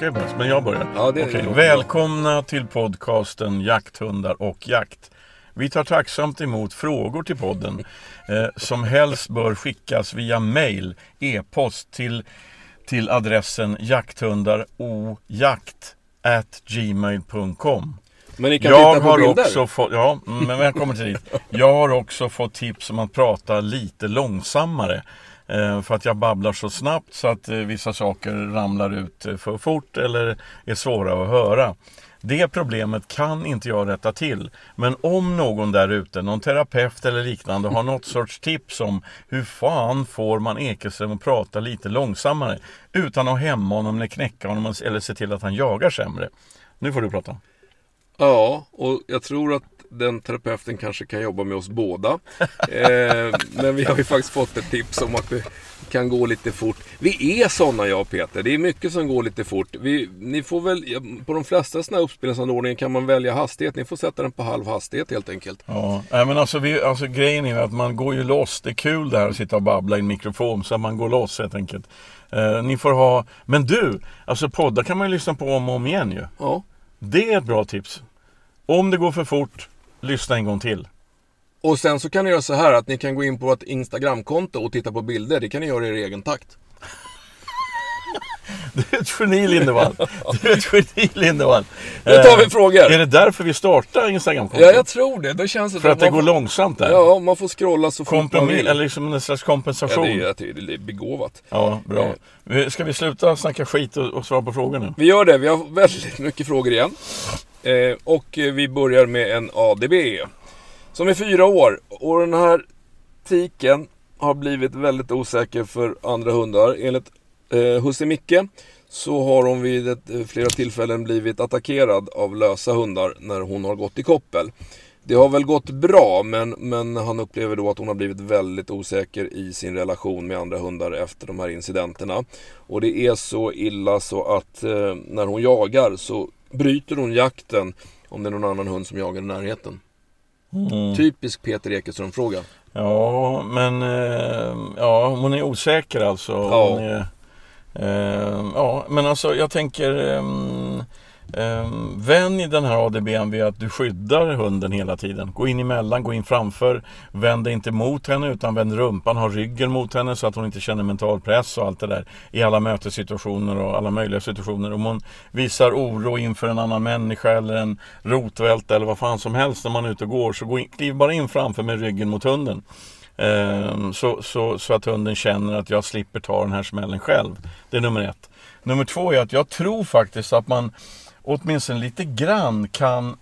börja, men jag börjar. Ja, det Okej. Välkomna till podcasten Jakthundar och jakt. Vi tar tacksamt emot frågor till podden eh, som helst bör skickas via mail, e-post till, till adressen jakthundarojakt@gmail.com. Men ni kan Jag titta på har bilder. också fått, ja, men jag kommer till dit. Jag har också fått tips om att prata lite långsammare. Eh, för att jag babblar så snabbt så att eh, vissa saker ramlar ut eh, för fort eller är svåra att höra. Det problemet kan inte jag rätta till. Men om någon där ute, någon terapeut eller liknande har något sorts tips om hur fan får man Ekeström att prata lite långsammare utan att hämma honom eller knäcka honom eller se till att han jagar sämre. Nu får du prata. Ja, och jag tror att den terapeuten kanske kan jobba med oss båda. eh, men vi har ju faktiskt fått ett tips om att det kan gå lite fort. Vi är sådana jag och Peter. Det är mycket som går lite fort. Vi, ni får väl, på de flesta sådana här uppspelningsanordningar kan man välja hastighet. Ni får sätta den på halv hastighet helt enkelt. Ja, nej, men alltså, vi, alltså grejen är att man går ju loss. Det är kul det här att sitta och babbla i en mikrofon så att man går loss helt enkelt. Eh, ni får ha, men du, alltså poddar kan man ju lyssna på om och om igen ju. Ja. Det är ett bra tips. Om det går för fort, lyssna en gång till. Och sen så kan ni göra så här att ni kan gå in på vårt Instagramkonto och titta på bilder. Det kan ni göra i er egen takt. Du är ett geni Lindevall. Du är ett geni Lindevall. Nu tar vi Eh, frågor. Är det därför vi startar Instagramkontot? Ja, jag tror det. Då känns det För att det går långsamt där? Ja, man får scrolla så fort man vill. eller liksom en slags Ja, kompensation? det, är, Ja, jag tycker det är begåvat. bra. Ska vi sluta snacka skit och, och svara på frågor nu? Vi gör det. Vi har väldigt mycket frågor igen. Eh, och vi börjar med en ADB. Som är fyra år. Och den här tiken har blivit väldigt osäker för andra hundar. Enligt eh, husse Micke så har hon vid ett, eh, flera tillfällen blivit attackerad av lösa hundar när hon har gått i koppel. Det har väl gått bra men, men han upplever då att hon har blivit väldigt osäker i sin relation med andra hundar efter de här incidenterna. Och det är så illa så att eh, när hon jagar så bryter hon jakten om det är någon annan hund som jagar i närheten. Mm. Typisk Peter Ekeström-fråga. Ja, men eh, ja, hon är osäker alltså. Ja. Är, eh, ja, men alltså jag tänker um, Ehm, Vänj den här ADBn vid att du skyddar hunden hela tiden. Gå in emellan, gå in framför. Vänd dig inte mot henne utan vänd rumpan, ha ryggen mot henne så att hon inte känner mental press och allt det där. I alla mötessituationer och alla möjliga situationer. Om hon visar oro inför en annan människa eller en rotvälta eller vad fan som helst när man är ute och går så gå in, kliv bara in framför med ryggen mot hunden. Ehm, så, så, så att hunden känner att jag slipper ta den här smällen själv. Det är nummer ett. Nummer två är att jag tror faktiskt att man åtminstone lite grann kan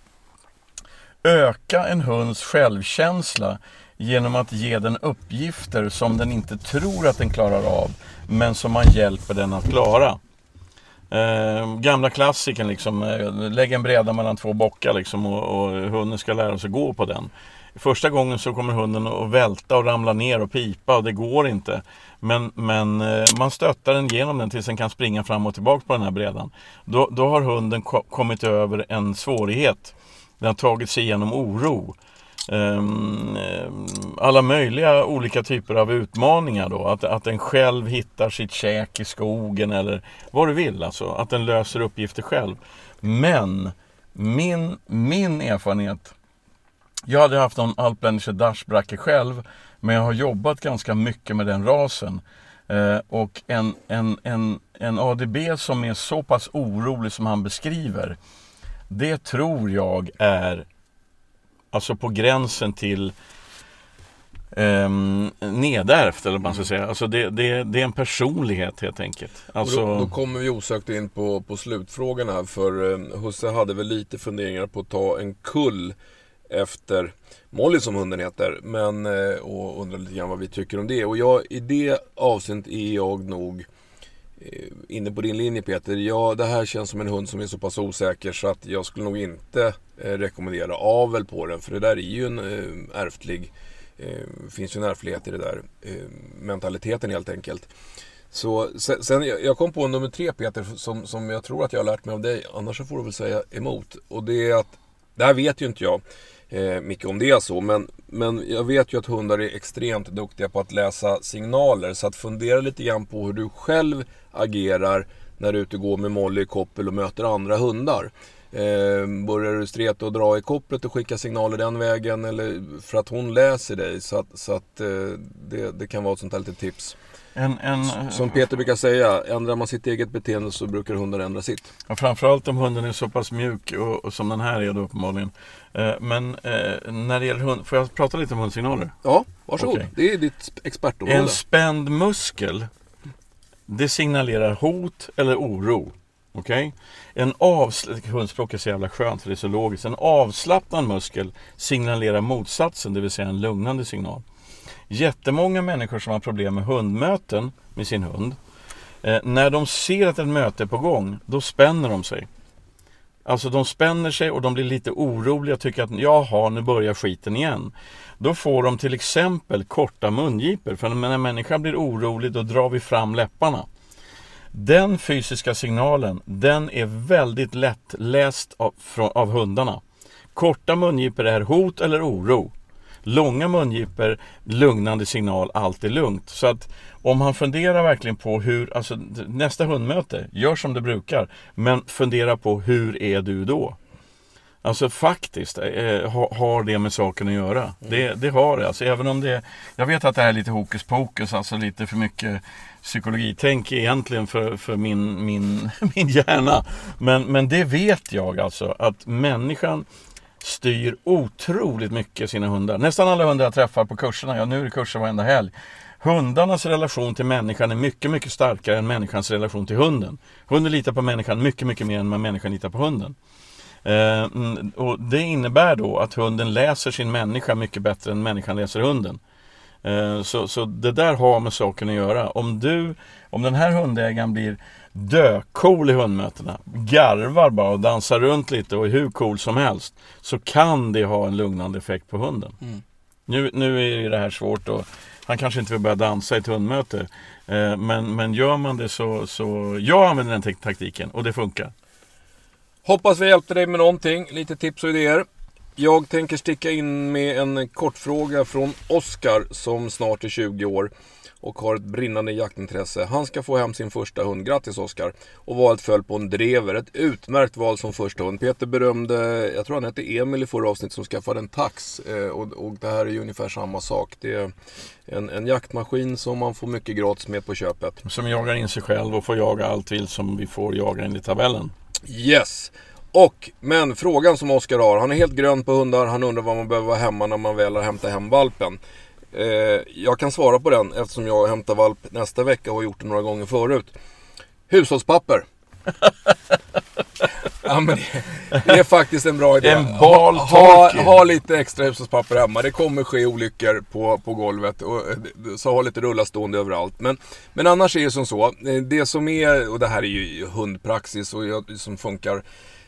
öka en hunds självkänsla genom att ge den uppgifter som den inte tror att den klarar av men som man hjälper den att klara. Eh, gamla klassiken liksom, eh, lägg en bräda mellan två bockar liksom, och, och hunden ska lära sig gå på den. Första gången så kommer hunden att välta och ramla ner och pipa och det går inte. Men, men eh, man stöttar den genom den tills den kan springa fram och tillbaka på den här brädan. Då, då har hunden ko- kommit över en svårighet. Den har tagit sig igenom oro. Um, alla möjliga olika typer av utmaningar då. Att, att den själv hittar sitt käk i skogen eller vad du vill. Alltså. Att den löser uppgifter själv. Men min, min erfarenhet jag hade haft någon alpländische dashbracke själv men jag har jobbat ganska mycket med den rasen. Eh, och en, en, en, en ADB som är så pass orolig som han beskriver det tror jag är alltså på gränsen till um, nedärvt eller vad man ska säga. Alltså det, det, det är en personlighet helt enkelt. Alltså, då, då kommer vi osökt in på, på slutfrågan här. För eh, Husse hade väl lite funderingar på att ta en kull efter Molly som hunden heter. Men, eh, och undrar lite grann vad vi tycker om det. Och jag, i det avseendet är jag nog eh, inne på din linje Peter. Ja, det här känns som en hund som är så pass osäker så att jag skulle nog inte eh, rekommendera avel på den. För det där är ju en ärftlig, finns ju en ärftlighet i det där. Mentaliteten helt enkelt. Så sen, jag jag kom på nummer tre Peter som, som jag tror att jag har lärt mig av dig. Annars så får du väl säga emot. Och det är att, det här vet ju inte jag eh, mycket om det är så. Men, men jag vet ju att hundar är extremt duktiga på att läsa signaler. Så att fundera lite grann på hur du själv agerar när du är ute och går med Molly i koppel och möter andra hundar. Eh, börjar du streta och dra i kopplet och skicka signaler den vägen eller för att hon läser dig. Så att, så att eh, det, det kan vara ett sånt här litet tips. En, en, Som Peter brukar säga, ändrar man sitt eget beteende så brukar hundar ändra sitt. Ja, framförallt om hunden är så pass mjuk och, och som den här är då uppenbarligen. Eh, men eh, när det gäller hund, får jag prata lite om hundsignaler? Ja, varsågod. Okej. Det är ditt expertområde. En spänd muskel, det signalerar hot eller oro. Okej? En avsl- Hundspråk är så jävla skönt för det är så logiskt. En avslappnad muskel signalerar motsatsen, det vill säga en lugnande signal. Jättemånga människor som har problem med hundmöten med sin hund, eh, när de ser att ett möte är på gång, då spänner de sig. Alltså de spänner sig och de blir lite oroliga och tycker att jaha, nu börjar skiten igen. Då får de till exempel korta mungipor. För när en människa blir orolig då drar vi fram läpparna. Den fysiska signalen, den är väldigt lättläst av, av hundarna. Korta mungipor är hot eller oro. Långa mungipor, lugnande signal, allt är lugnt. Så att om han funderar verkligen på hur, alltså nästa hundmöte, gör som du brukar. Men fundera på hur är du då? Alltså faktiskt eh, ha, har det med saken att göra. Det, det har det. Alltså, även om det, jag vet att det här är lite hokus pokus, alltså lite för mycket psykologitänk egentligen för, för min, min, min hjärna. Men, men det vet jag alltså att människan styr otroligt mycket sina hundar. Nästan alla hundar jag träffar på kurserna, ja nu är det kurser varenda helg. Hundarnas relation till människan är mycket, mycket starkare än människans relation till hunden. Hunden litar på människan mycket, mycket mer än vad människan litar på hunden. Eh, mm, och det innebär då att hunden läser sin människa mycket bättre än människan läser hunden. Eh, så, så det där har med saken att göra. Om du, om den här hundägaren blir döcool i hundmötena, garvar bara och dansar runt lite och är hur cool som helst, så kan det ha en lugnande effekt på hunden. Mm. Nu, nu är det här svårt och han kanske inte vill börja dansa i ett hundmöte. Eh, men, men gör man det så, så, jag använder den tak- taktiken och det funkar. Hoppas vi hjälpte dig med någonting, lite tips och idéer. Jag tänker sticka in med en kortfråga från Oskar som snart är 20 år och har ett brinnande jaktintresse. Han ska få hem sin första hund. Grattis Oskar! Och valet föll på en drever. Ett utmärkt val som första hund. Peter berömde, jag tror han hette Emil i förra avsnittet som skaffade en tax. Eh, och, och det här är ju ungefär samma sak. Det är en, en jaktmaskin som man får mycket gratis med på köpet. Som jagar in sig själv och får jaga allt vilt som vi får jaga enligt tabellen. Yes! Och, men frågan som Oskar har, han är helt grön på hundar, han undrar vad man behöver vara hemma när man väl har hämtat hem valpen. Eh, jag kan svara på den eftersom jag hämtar valp nästa vecka och har gjort det några gånger förut. Hushållspapper. ja, men det, det är faktiskt en bra idé. En ha, ha, ha lite extra hushållspapper hemma. Det kommer ske olyckor på, på golvet. Och, eh, så ha lite rullastående överallt. Men, men annars är det som så. eh, Det som är, och det här är ju hundpraxis och jag, som funkar.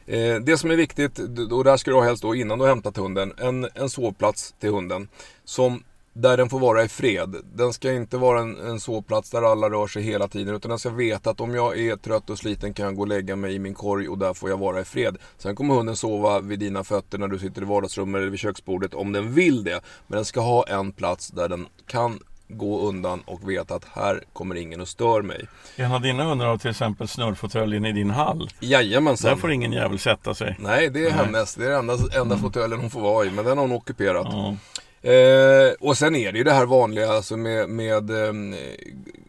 Eh, det som är viktigt, och där ska du ha helst då innan du har hämtat hunden, en, en sovplats till hunden. Som där den får vara i fred. Den ska inte vara en, en sovplats där alla rör sig hela tiden. Utan den ska veta att om jag är trött och sliten kan jag gå och lägga mig i min korg och där får jag vara i fred. Sen kommer hunden sova vid dina fötter när du sitter i vardagsrummet eller vid köksbordet om den vill det. Men den ska ha en plats där den kan gå undan och veta att här kommer ingen och stör mig. En av dina hundar har till exempel snurrfåtöljen i din hall. Jajamensan. Där får ingen jävel sätta sig. Nej, det är hennes. Det är den enda, enda fåtöljen hon får vara i. Men den har hon ockuperat. Ja. Eh, och sen är det ju det här vanliga alltså med, med eh,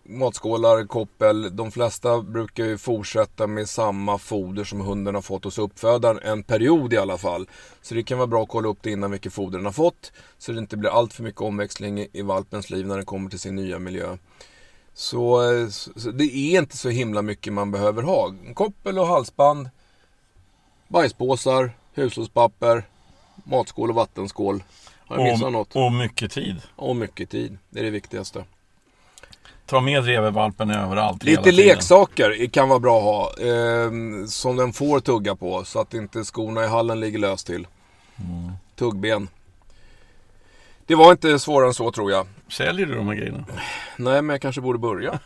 matskålar, koppel. De flesta brukar ju fortsätta med samma foder som hunden har fått hos uppfödaren. En period i alla fall. Så det kan vara bra att kolla upp det innan vilket foder den har fått. Så det inte blir allt för mycket omväxling i, valpens liv när den kommer till sin nya miljö. Eh, så, så det är inte så himla mycket man behöver ha. Koppel och halsband. Bajspåsar, hushållspapper, matskål och vattenskål. Jag missat något? Och, och mycket tid. Och mycket tid. Det är det viktigaste. Ta med drevervalpen överallt. Lite leksaker kan vara bra att ha. Eh, som den får tugga på. Så att inte skorna i hallen ligger löst till. Mm. Tuggben. Det var inte svårare än så tror jag. Säljer du de här grejerna? Nej, men jag kanske borde börja.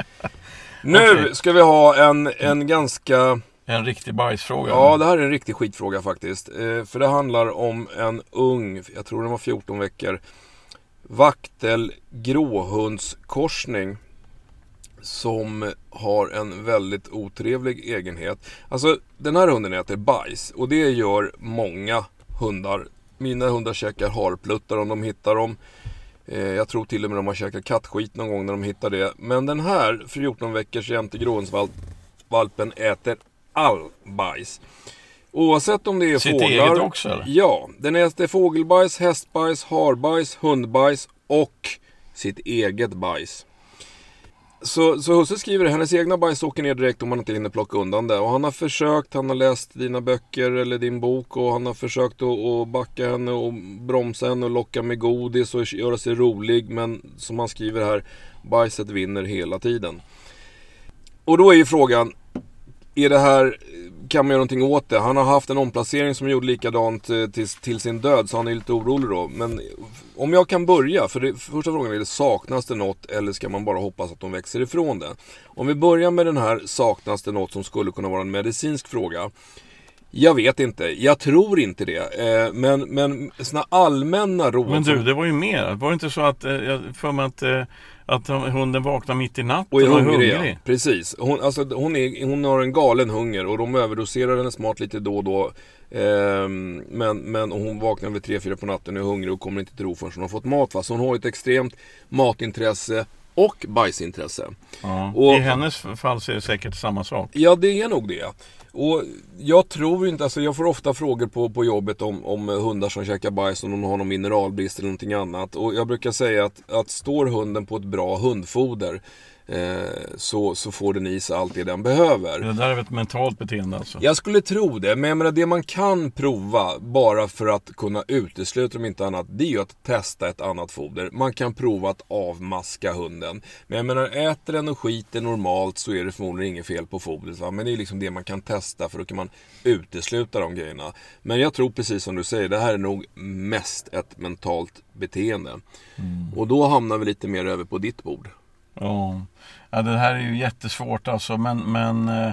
nu Okej. ska vi ha en, en ganska... En riktig bajsfråga. Ja, det här är en riktig skitfråga faktiskt. Eh, för det handlar om en ung, jag tror den var 14 veckor, vaktel gråhundskorsning. som har en väldigt otrevlig egenhet. Alltså den här hunden äter bajs och det gör många hundar. Mina hundar käkar harpluttar om de hittar dem. Eh, jag tror till och med de har käkat kattskit någon gång när de hittar det. Men den här 14 veckors jämte gråhundsvalpen äter all bajs. Oavsett om det är Sitt fåglar. eget också, eller? Ja, den äter fågelbajs, hästbajs, harbajs, hundbajs och sitt eget bajs. Så, så Husse skriver hennes egna bajs åker ner direkt om man inte hinner plocka undan det. Och han har försökt, han har läst dina böcker eller din bok och han har försökt att, att backa henne och bromsa henne och locka med godis och göra sig rolig. Men som han skriver här, bajset vinner hela tiden. Och då är ju frågan, är det här, kan man göra någonting åt det? Han har haft en omplacering som gjorde likadant eh, till, till sin död så han är lite orolig då. Men om jag kan börja, för, det, för första frågan är det saknas det något eller ska man bara hoppas att de växer ifrån det? Om vi börjar med den här saknas det något som skulle kunna vara en medicinsk fråga. Jag vet inte, jag tror inte det. Eh, men, men såna allmänna råd Men du, det var ju mer. Var det inte så att, eh, jag för mig att, att hunden vaknar mitt i natten Och är och är hungrig, hungrig? ja. Precis. Hon, alltså, hon, är, hon har en galen hunger och de överdoserar hennes mat lite då och då. Ehm, men, men hon vaknar vid 3-4 på natten och är hungrig och kommer inte till ro förrän hon har fått mat. Va? Så hon har ett extremt matintresse och bajsintresse. Ja. Och- I hennes fall så är det säkert samma sak. Ja, det är nog det. Och jag tror inte, alltså jag får ofta frågor på, på jobbet om, om hundar som käkar bajs, om de har någon mineralbrist eller någonting annat. Och jag brukar säga att, att står hunden på ett bra hundfoder så, så får den i sig allt det den behöver. Det där är ett mentalt beteende alltså? Jag skulle tro det, men jag menar det man kan prova bara för att kunna utesluta om inte annat, det är ju att testa ett annat foder. Man kan prova att avmaska hunden. Men jag menar, äter den och skiter normalt så är det förmodligen inget fel på fodret. Va? Men det är liksom det man kan testa för då kan man utesluta de grejerna. Men jag tror precis som du säger, det här är nog mest ett mentalt beteende. Och då hamnar vi lite mer över på ditt bord. Ja. ja, det här är ju jättesvårt alltså men, men eh,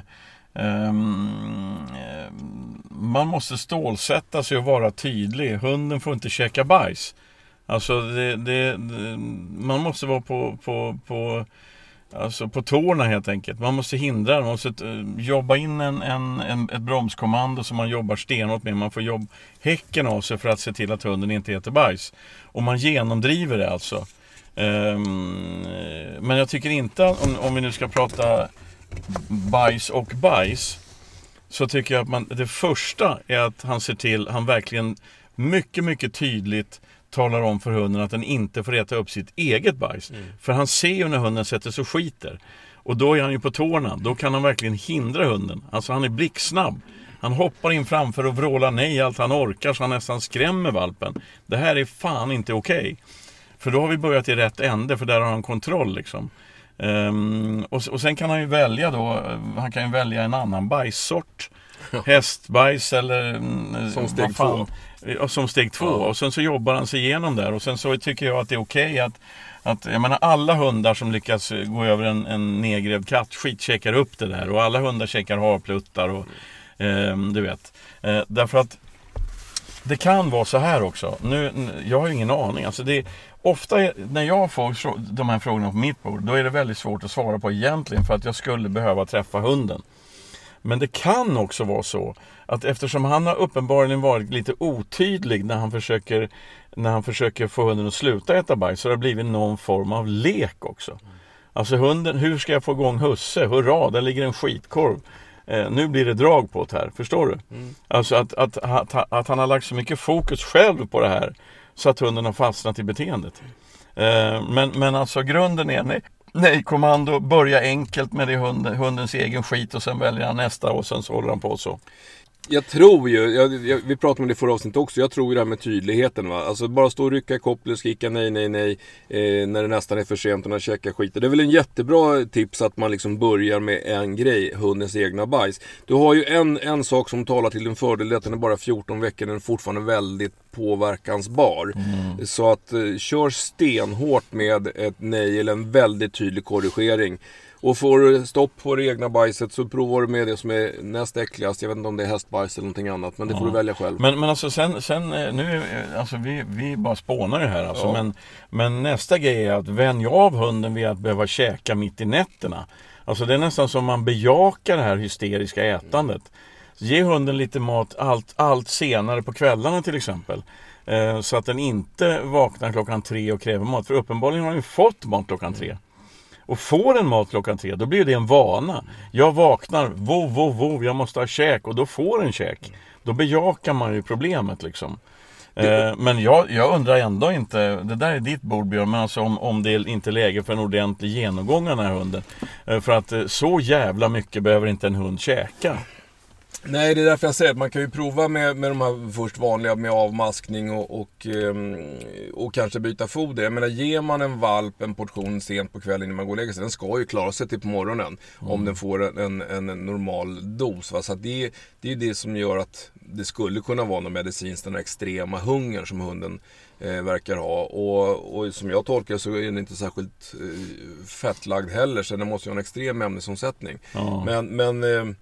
ehm, eh, man måste stålsätta sig och vara tydlig. Hunden får inte käka bajs. Alltså det, det, det, man måste vara på, på, på, alltså på tårna helt enkelt. Man måste hindra. Man måste eh, jobba in en, en, en, ett bromskommando som man jobbar stenhårt med. Man får jobb häcken av sig för att se till att hunden inte äter bajs. Och man genomdriver det alltså. Ehm, men jag tycker inte, om, om vi nu ska prata bajs och bajs, så tycker jag att man, det första är att han ser till, han verkligen mycket, mycket tydligt talar om för hunden att den inte får äta upp sitt eget bajs. För han ser ju när hunden sätter sig och skiter. Och då är han ju på tårna. Då kan han verkligen hindra hunden. Alltså han är blixtsnabb. Han hoppar in framför och vrålar nej allt han orkar så han nästan skrämmer valpen. Det här är fan inte okej. För då har vi börjat i rätt ände för där har han kontroll liksom. Ehm, och, och sen kan han ju välja då, eh, han kan ju välja en annan bajssort. Hästbajs eller mm, Som steg. Ja, som steg två. Ja. Och sen så jobbar han sig igenom där. Och sen så tycker jag att det är okej att, att jag menar alla hundar som lyckas eh, gå över en, en nedgrävd kattskit käkar upp det där. Och alla hundar käkar harpluttar och ehm, du vet. Eh, därför att det kan vara så här också. Nu, jag har ju ingen aning. Alltså det, ofta är, när jag får de här frågorna på mitt bord, då är det väldigt svårt att svara på egentligen för att jag skulle behöva träffa hunden. Men det kan också vara så att eftersom han har uppenbarligen varit lite otydlig när han försöker, när han försöker få hunden att sluta äta bajs så har det blivit någon form av lek också. Alltså hunden, hur ska jag få igång husse? Hurra, där ligger en skitkorv. Eh, nu blir det drag på det här, förstår du? Alltså att, att, att, att han har lagt så mycket fokus själv på det här så att hunden har fastnat i beteendet. Eh, men, men alltså grunden är nej, nej kommando, börja enkelt med det hunden, hundens egen skit och sen väljer han nästa och sen så håller han på så. Jag tror ju, jag, jag, vi pratade om det i förra avsnittet också, jag tror ju det här med tydligheten. Va? Alltså bara stå och rycka i kopplet och skrika nej, nej, nej eh, när det nästan är för sent och när käka skiten. Det är väl en jättebra tips att man liksom börjar med en grej, hundens egna bajs. Du har ju en, en sak som talar till din fördel, att den är bara 14 veckor, den är fortfarande väldigt påverkansbar. Så att eh, kör stenhårt med ett nej eller en väldigt tydlig korrigering. Och får du stopp på det egna bajset så provar du med det som är näst äckligast. Jag vet inte om det är hästbajs eller någonting annat, men det får du välja själv. Men, men alltså sen, sen eh, nu, är- alltså vi, vi bara spånar det här alltså. Ja. Men, men nästa grej är att vänja av hunden vid att behöva käka mitt i nätterna. Alltså det är nästan som man bejakar det här hysteriska ätandet. Ge hunden lite mat allt, allt senare på kvällarna till exempel. Eh, så att den inte vaknar klockan tre och kräver mat. För uppenbarligen har den ju fått mat klockan tre. Och får en mat klockan tre, då blir det en vana. Jag vaknar, vov, vov, vov, jag måste ha käk och då får en käk. Då bejakar man ju problemet liksom. Eh, men jag, jag undrar ändå inte, det där är ditt bord Björn, men alltså om, om det inte är läge för en ordentlig genomgång av den här hunden. Eh, för att eh, så jävla mycket behöver inte en hund käka. Nej, det är därför jag säger att man kan ju prova med, med de här först vanliga med avmaskning och, och, ehm, och kanske byta foder. Jag menar, ger man en valp en portion sent på kvällen innan man går och lägger sig, den ska ju klara sig till på morgonen. Om den får en, en, en normal dos. Va? Så det, det är ju det som gör att det skulle kunna vara någon medicinskt, den här extrema hungern som hunden eh, verkar ha. Och, och som jag tolkar så är den inte särskilt eh, fettlagd heller, så den måste ju ha en extrem ämnesomsättning. Ja. Men, men eh,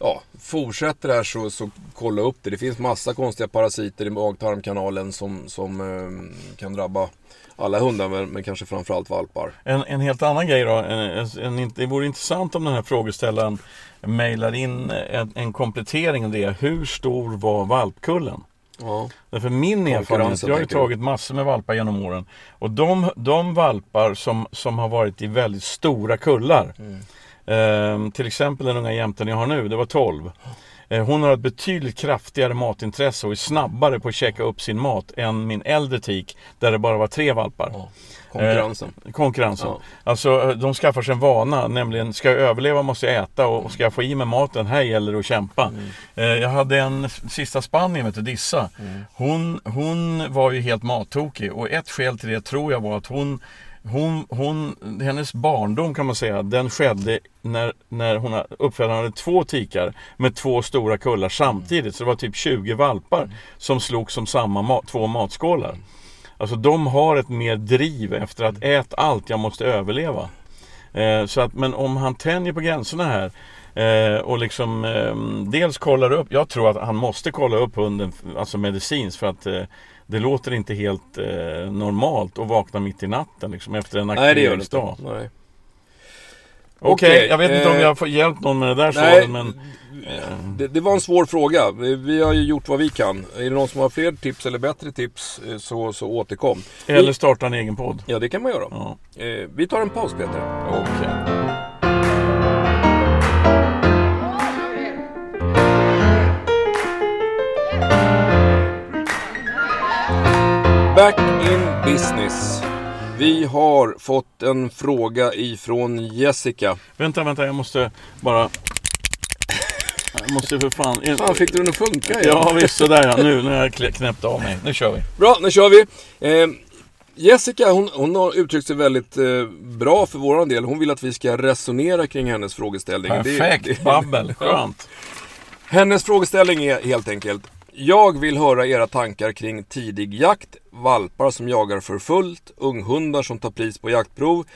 ja, fortsätter det här så, så kolla upp det. Det finns massa konstiga parasiter i mag-tarmkanalen som, som eh, kan drabba alla hundar men, men kanske framförallt valpar. En, en helt annan grej då. En, en, det vore intressant om den här frågeställaren mejlar in en, en komplettering av det. Hur stor var valpkullen? Ja. Därför min erfarenhet, jag har ju tagit massor med valpar genom åren. Och de, de valpar som, som har varit i väldigt stora kullar. Eh, till exempel den unga jämten jag har nu, det var 12. Eh, hon har ett betydligt kraftigare matintresse och är snabbare på att käka upp sin mat än min äldre tik där det bara var tre valpar. Ja. Konkurrensen. Konkurrensen. Ja. Alltså eh, de skaffar sig en vana, nämligen ska jag överleva måste jag äta och ska jag få i mig maten, här gäller det att kämpa. Mm. Eh, Jag hade en sista Spanien, vet du, Dissa. Mm. Hon, hon var ju helt mattokig och ett skäl till det tror jag var att hon hon, hon, hennes barndom kan man säga, den skedde när, när hon uppfödaren hade två tikar med två stora kullar samtidigt. Så det var typ 20 valpar som slog som samma mat, två matskålar. Alltså de har ett mer driv efter att äta allt, jag måste överleva. Eh, så att, men om han tänjer på gränserna här eh, och liksom eh, dels kollar upp, jag tror att han måste kolla upp hunden, alltså medicinskt för att eh, det låter inte helt eh, normalt att vakna mitt i natten liksom, efter en Nej, det gör det aktiveringsdag. inte. Nej. Okej, Okej, jag vet inte om eh, jag har hjälpt någon med det där Nej, svaret men eh, det, det var en svår fråga. Vi, har ju gjort vad vi kan. Är det någon som har fler tips eller bättre tips eh, så, så återkom. Eller starta en egen podd. Ja, det kan man göra. Ja, Eh, vi tar en paus Peter. okej. Back in business. Vi har fått en fråga ifrån Jessica. Vänta, vänta, jag måste bara... Jag måste för fan... Fan, fick du den att funka igen? Ja visst, sådär ja. Nu, har jag knäppt av mig. Nu kör vi. Bra, nu kör vi. Eh, Jessica hon, hon har uttryckt sig väldigt eh, bra för våran del. Hon vill att vi ska resonera kring hennes frågeställning. Det- Perfekt, det- babbel. Skönt. Hennes frågeställning är helt enkelt. Jag vill höra era tankar kring tidig jakt, valpar som jagar för fullt, unghundar som tar pris på jaktprov.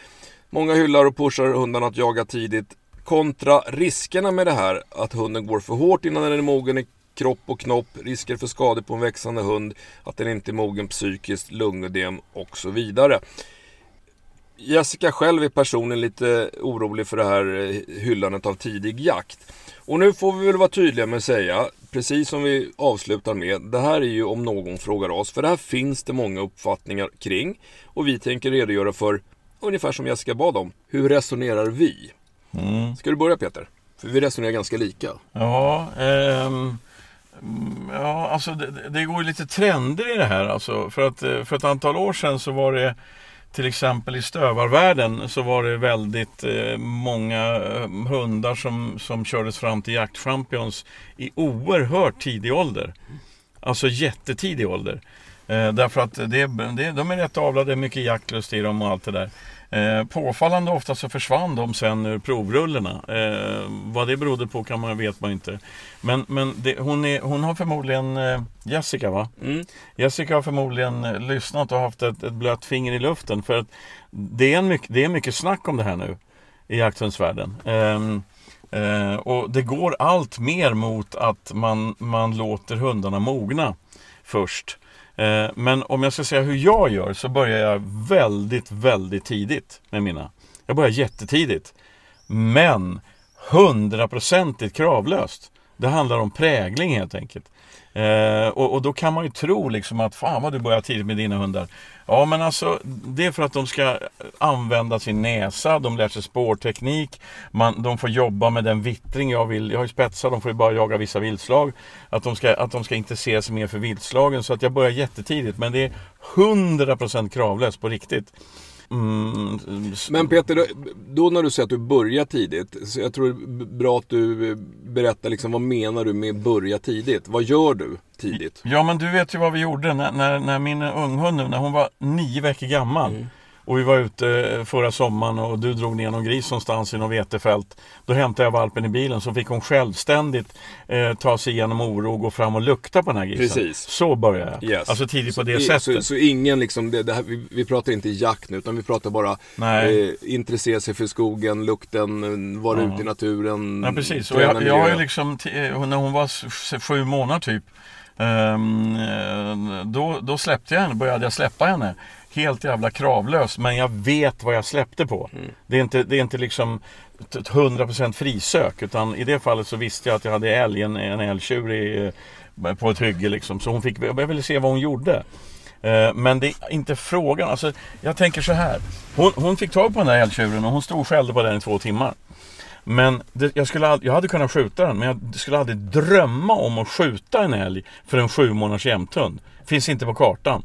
Många hyllar och pushar hundarna att jaga tidigt kontra riskerna med det här. Att hunden går för hårt innan den är mogen i kropp och knopp, risker för skador på en växande hund, att den inte är mogen psykiskt, lungödem och så vidare. Jessica själv är personligen lite orolig för det här eh, hyllandet av tidig jakt. Och nu får vi väl vara tydliga med att säga, precis som vi avslutar med, det här är ju om någon frågar oss, för det här finns det många uppfattningar kring. Och vi tänker redogöra för, ungefär som Jessica bad om, hur resonerar vi? Mm. Ska du börja Peter? För vi resonerar ganska lika. Ja, ehm, ja, alltså det, det- går ju lite trender i det här. Alltså, för, att, eh, för ett antal år sedan så var det till exempel i stövarvärlden så var det väldigt eh, många eh, hundar som, som kördes fram till jaktchampions i oerhört tidig ålder. Alltså jättetidig ålder. Eh, därför att det, det, de är rätt avlade, mycket jaktlust i dem och allt det där. Eh, påfallande ofta så försvann de sen ur provrullorna. Eh, vad det berodde på kan man, vet man inte. Men, men det, hon, är, hon har förmodligen, eh, Jessica va? Mm. Jessica har förmodligen eh, lyssnat och haft ett, ett blött finger i luften. För att det är, en mycket, det är mycket snack om det här nu. i jakthundsvärlden. Ehm, eh, och det går allt mer mot att man, man låter hundarna mogna först. Eh, men om jag ska säga hur jag gör så börjar jag väldigt, väldigt tidigt med mina. Jag börjar jättetidigt. Men hundraprocentigt kravlöst. Det handlar om prägling helt enkelt. Eh, och, och, då kan man ju tro liksom att fan vad du börjar tidigt med dina hundar. Ja men alltså det är för att de ska använda sin näsa, de lär sig spårteknik, man, de får jobba med den vittring jag vill. Jag har ju spetsar, de får ju bara jaga vissa viltslag. Att de, ska, att de ska intressera sig mer för viltslagen så att jag börjar jättetidigt. Men det är 100% kravlöst på riktigt. Mm. Men Peter, då när du säger att du börjar tidigt. Så jag tror det är bra att du berättar liksom, vad menar du med börja tidigt? Vad gör du tidigt? Ja men du vet ju vad vi gjorde när, när, när min unghund nu, när hon var nio veckor gammal. Mm. Och vi var ute förra sommaren och du drog ner någon gris någonstans i något vetefält. Då hämtade jag valpen i bilen så fick hon självständigt eh, ta sig igenom oro och gå fram och lukta på den här grisen. Precis. Så började jag. Yes. Alltså tidigt på det så, sättet. Så, så ingen liksom, det, det här, vi, vi, pratar inte jakt nu utan vi pratar bara eh, intressera sig för skogen, lukten, vara ja. ute i naturen. Ja precis. Och jag, jag har liksom, när hon var sju månader typ. Um, då, då släppte jag henne, började jag släppa henne helt jävla kravlös. Men jag vet vad jag släppte på. Mm. Det, är inte, det är inte liksom 100% frisök. Utan i det fallet så visste jag att jag hade älg, en, en älgtjur i, eh, på ett hygge. Liksom. Så hon fick, jag ville se vad hon gjorde. Eh, men det är inte frågan. Alltså, jag tänker så här. Hon, hon fick tag på den där älgtjuren och hon stod och skällde på den i två timmar. Men det, jag, skulle, jag hade kunnat skjuta den, men jag skulle aldrig drömma om att skjuta en älg för en sju månaders jämthund. Finns inte på kartan.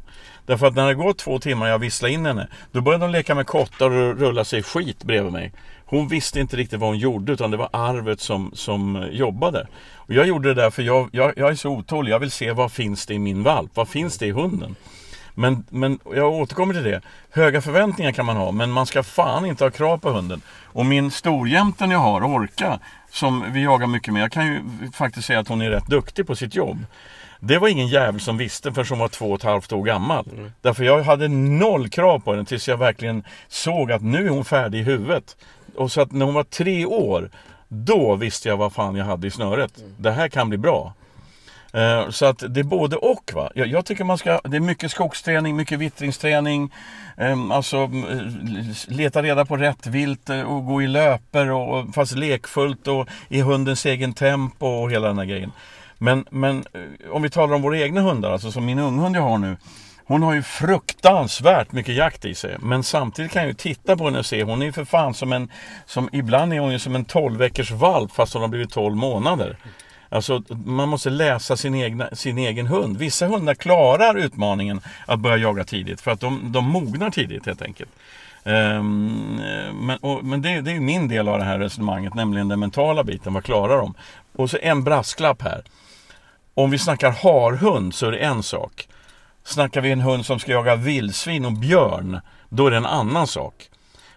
Därför att när det går två timmar och jag visslar in henne, då började de leka med kottar och rulla sig skit bredvid mig. Hon visste inte riktigt vad hon gjorde utan det var arvet som, som eh, jobbade. Och jag gjorde det där för jag, jag, jag är så otålig. Jag vill se vad finns det i min valp? Vad finns det i hunden? Men, men jag återkommer till det. Höga förväntningar kan man ha, men man ska fan inte ha krav på hunden. Och min storjämten jag har, Orka, som vi jagar mycket med. Jag kan ju faktiskt säga att hon är rätt duktig på sitt jobb. Det var ingen jävel som visste förrän hon var två och ett halvt år gammal. Mm. Därför jag hade noll krav på henne tills jag verkligen såg att nu är hon färdig i huvudet. Och så att när hon var tre år, då visste jag vad fan jag hade i snöret. Mm. Det här kan bli bra. Uh, så att det är både och. Va? Jag, jag, tycker man ska, det är mycket skogsträning, mycket vittringsträning. Um, alltså eh, leta reda på rätt vilt uh, och gå i löper och, fast lekfullt och i hundens egen tempo och hela den här grejen. Men, men eh, om vi talar om våra egna hundar, alltså som min unghund jag har nu. Hon har ju fruktansvärt mycket jakt i sig. Men samtidigt kan jag ju titta på henne och se, hon är ju för fan som en, som, ibland är hon ju som en 12 veckors valp fast hon har blivit 12 månader. Alltså man måste läsa sin, egna, sin egen hund. Vissa hundar klarar utmaningen att börja jaga tidigt för att de, de mognar tidigt helt enkelt. Um, men och, men det, det är min del av det här resonemanget, nämligen den mentala biten. Vad klarar de? Och så en brasklapp här. Om vi snackar harhund så är det en sak. Snackar vi en hund som ska jaga vildsvin och björn, då är det en annan sak.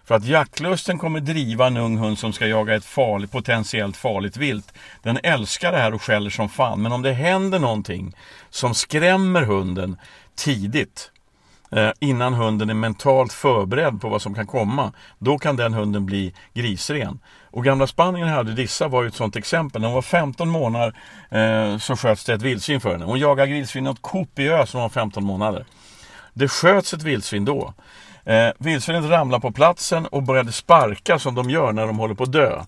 För att jaktlusten kommer driva en ung hund som ska jaga ett farligt, potentiellt farligt vilt. Den älskar det här och skäller som fan. Men om det händer någonting som skrämmer hunden tidigt, eh, innan hunden är mentalt förberedd på vad som kan komma, då kan den hunden bli grisren. Och gamla Spanien hade Dissa var ju ett sånt exempel. När hon var 15 månader eh, så sköts det ett vildsvin för henne. Hon jagade vildsvin åt kopiöst när hon var 15 månader. Det sköts ett vildsvin då. Eh, vildsvinet ramlade på platsen och började sparka som de gör när de håller på att dö.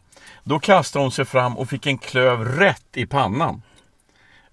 Då kastade hon sig fram och fick en klöv rätt i pannan.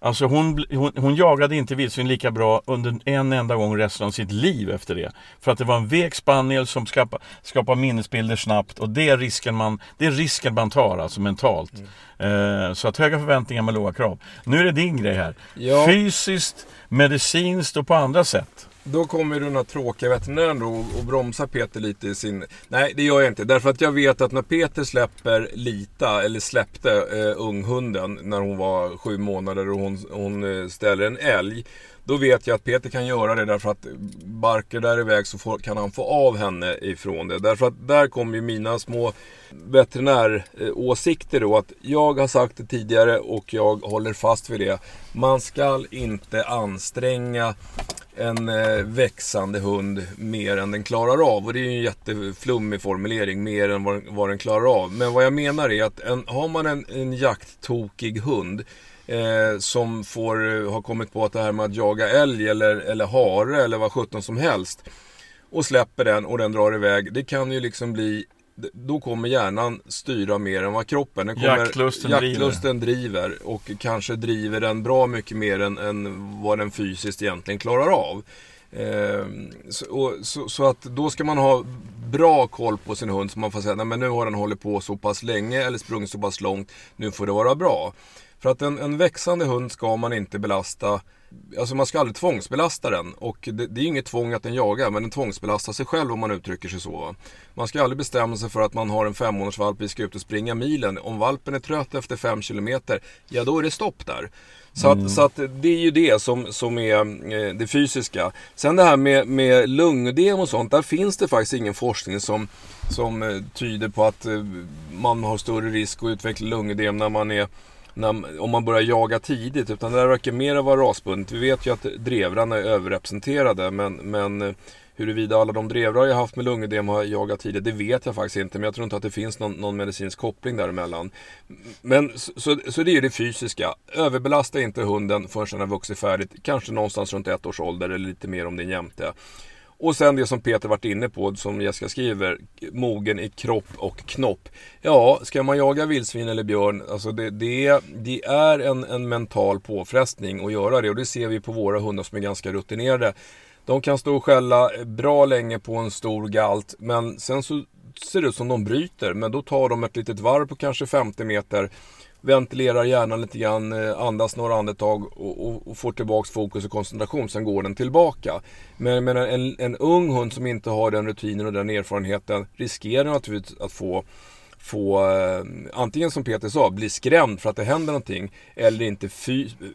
Alltså hon, hon, hon, jagade inte vildsvin lika bra under en enda gång resten av sitt liv efter det. För att det var en vek spaniel som skapar, skapar minnesbilder snabbt och det är risken man, det är risken man tar alltså mentalt. Mm. Eh, så att höga förväntningar med låga krav. Nu är det din grej här. Ja. Fysiskt, medicinskt och på andra sätt. Då kommer den här tråkiga veterinären då och bromsar Peter lite i sin... Nej, det gör jag inte. Därför att jag vet att när Peter släpper Lita, eller släppte eh, unghunden när hon var sju månader och hon, hon eh, ställer en älg. Då vet jag att Peter kan göra det därför att barkar där iväg så får, kan han få av henne ifrån det. Därför att där kommer ju mina små veterinäråsikter då. Att jag har sagt det tidigare och jag håller fast vid det. Man ska inte anstränga en eh, växande hund mer än den klarar av. Och det är ju en jätteflummig formulering, mer än vad, vad den klarar av. Men vad jag menar är att en, har man en, en jakttokig hund eh, som får, eh, har kommit på att det här med att jaga älg eller, eller hare eller vad sjutton som helst och släpper den och den drar iväg. Det kan ju liksom bli då kommer hjärnan styra mer än vad kroppen. Den kommer, jaktlusten, jaktlusten driver. driver. Och kanske driver den bra mycket mer än, än vad den fysiskt egentligen klarar av. Eh, så, och, så, så, att då ska man ha bra koll på sin hund så man får säga att nu har den hållit på så pass länge eller sprungit så pass långt. Nu får det vara bra. För att en, en växande hund ska man inte belasta Alltså man ska aldrig tvångsbelasta den och det, det är inget tvång att den jagar men den tvångsbelastar sig själv om man uttrycker sig så. Va? Man ska aldrig bestämma sig för att man har en femmånadersvalp vi ska ut och springa milen. Om valpen är trött efter fem kilometer, ja då är det stopp där. Så, mm. att, så att det är ju det som, som är eh, det fysiska. Sen det här med, med lungödem och sånt, där finns det faktiskt ingen forskning som, som eh, tyder på att eh, man har större risk att utveckla lungödem när man är när, om man börjar jaga tidigt. Utan det där verkar mer vara rasbundet. Vi vet ju att drevrarna är överrepresenterade. Men, men eh, huruvida alla de drevrar jag haft med lungödem har jagat tidigt, det vet jag faktiskt inte. Men jag tror inte att det finns någon, någon medicinsk koppling däremellan. Men så, så det är ju det fysiska. Överbelasta inte hunden förrän den har vuxit färdigt. Kanske någonstans runt ett års ålder eller lite mer om det är jämte. Och sen det som Peter varit inne på, som Jessica skriver, mogen i kropp och knopp. Ja, ska man jaga vildsvin eller björn, alltså det, det, det är en, en mental påfrestning att göra det. Och det ser vi på våra hundar som är ganska rutinerade. De kan stå och skälla bra länge på en stor galt, men sen så ser det ut som de bryter. Men då tar de ett litet varv på kanske 50 meter ventilerar hjärnan lite grann, eh, andas några andetag och, och, och får tillbaks fokus och koncentration. Sen går den tillbaka. Men, men en, en ung hund som inte har den rutinen och den erfarenheten riskerar naturligtvis att få få, eh, antingen som Peter sa, bli skrämd för att det händer någonting eller inte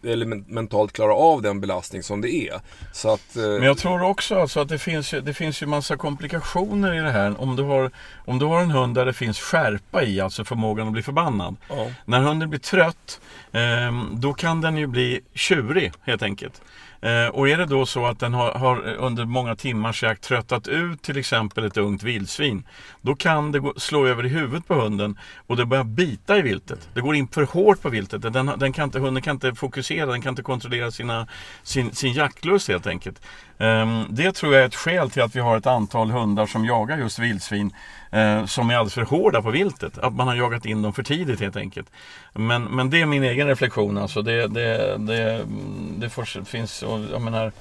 eller mentalt klara av den belastning som det är. Så att, eh, Men jag tror också alltså att det finns, det finns ju massa komplikationer i det här. Om du, har, om du har en hund där det finns skärpa i, alltså förmågan att bli förbannad. Ja. När hunden blir trött, eh, då kan den ju bli tjurig helt enkelt. Eh, och är det då så att den har, har, eh, under många timmars jakt tröttat ut till exempel ett ungt vildsvin. Då kan det gå, slå över i huvudet på hunden och det börjar bita i viltet. Det går in för hårt på viltet. Den, den kan inte, hunden kan inte fokusera, den kan inte kontrollera sina, sin, sin jaktlust helt enkelt. Ehm, det tror jag är ett skäl till att vi har ett antal hundar som jagar just vildsvin eh, som är alldeles för hårda på viltet. Att man har jagat in dem för tidigt helt enkelt. Men, men det är min egen reflektion alltså. Det, det, det, det får, finns, jag menar,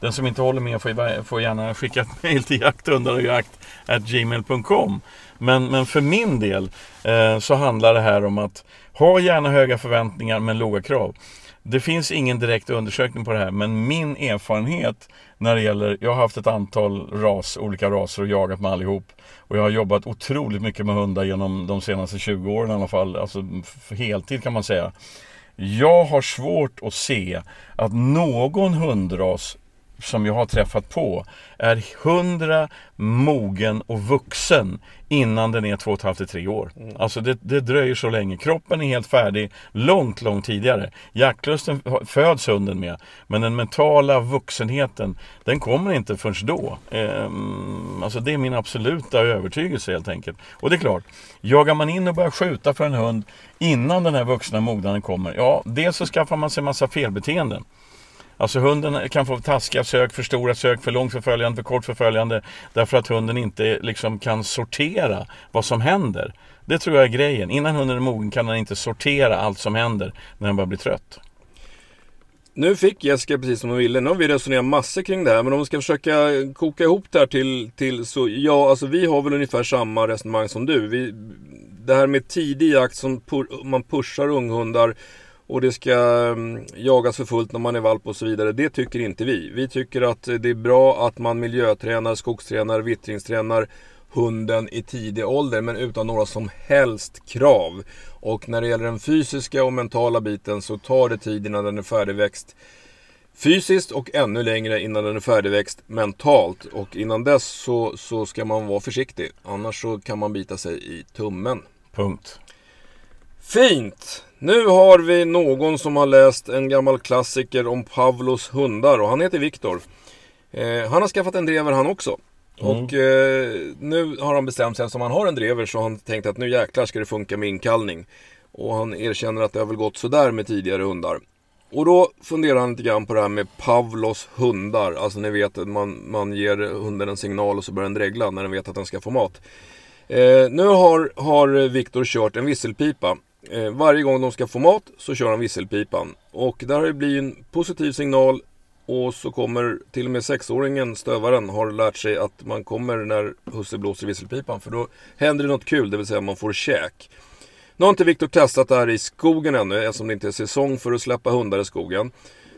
den som inte håller med får, får gärna skicka ett mejl till jakthundarojakt.gmail.com men, men för min del eh, så handlar det här om att ha gärna höga förväntningar men låga krav. Det finns ingen direkt undersökning på det här men min erfarenhet när det gäller, jag har haft ett antal ras, olika raser och jagat med allihop. Och jag har jobbat otroligt mycket med hundar genom de senaste 20 åren i alla fall, alltså heltid kan man säga. Jag har svårt att se att någon hundras som jag har träffat på är hundra mogen och vuxen innan den är två och ett halvt till tre år. Mm. Alltså det, det, dröjer så länge. Kroppen är helt färdig långt, långt tidigare. Jaktlusten föds hunden med. Men den mentala vuxenheten, den kommer inte förrän då. Ehm, alltså det är min absoluta övertygelse helt enkelt. Och det är klart, jagar man in och börjar skjuta för en hund innan den här vuxna mognaden kommer, ja, dels så skaffar man sig massa felbeteenden. Alltså hunden kan få taskiga sök, för stora sök, för långt förföljande, för kort förföljande. Därför att hunden inte liksom kan sortera vad som händer. Det tror jag är grejen. Innan hunden är mogen kan den inte sortera allt som händer när den börjar bli trött. Nu fick Jessica precis som hon ville. Nu har vi resonerat massor kring det här. Men om vi ska försöka koka ihop det här till, till så, ja, alltså vi har väl ungefär samma resonemang som du. Vi, det här med tidig jakt som man pushar unghundar och det ska mm, jagas för fullt när man är valp och så vidare. Det tycker inte vi. Vi tycker att det är bra att man miljötränar, skogstränar, vittringstränar hunden i tidig ålder men utan några som helst krav. Och när det gäller den fysiska och mentala biten så tar det tid innan den är färdigväxt. fysiskt och ännu längre innan den är färdigväxt mentalt. Och innan dess så, så ska man vara försiktig. Annars så kan man bita sig i tummen. Punkt. Fint! Nu har vi någon som har läst en gammal klassiker om Pavlos hundar och han heter Viktor. Eh, han har skaffat en drever han också. Mm. Och eh, nu har han bestämt sig, som han har en drever så har han tänkt att nu jäklar ska det funka med inkallning. Och han erkänner att det har väl gått sådär med tidigare hundar. Och då funderar han lite grann på det här med Pavlos hundar. Alltså ni vet att man, man ger hunden en signal och så börjar den dregla när den vet att den ska få mat. Eh, nu har, har Viktor kört en visselpipa. Eh, varje gång de ska få mat så kör han visselpipan. Och där har det blivit en positiv signal och så kommer till och med sexåringen, stövaren, har lärt sig att man kommer när husse blåser visselpipan. För då händer det något kul, det vill säga man får käk. Nu har inte Viktor testat det här i skogen ännu eftersom det inte är säsong för att släppa hundar i skogen.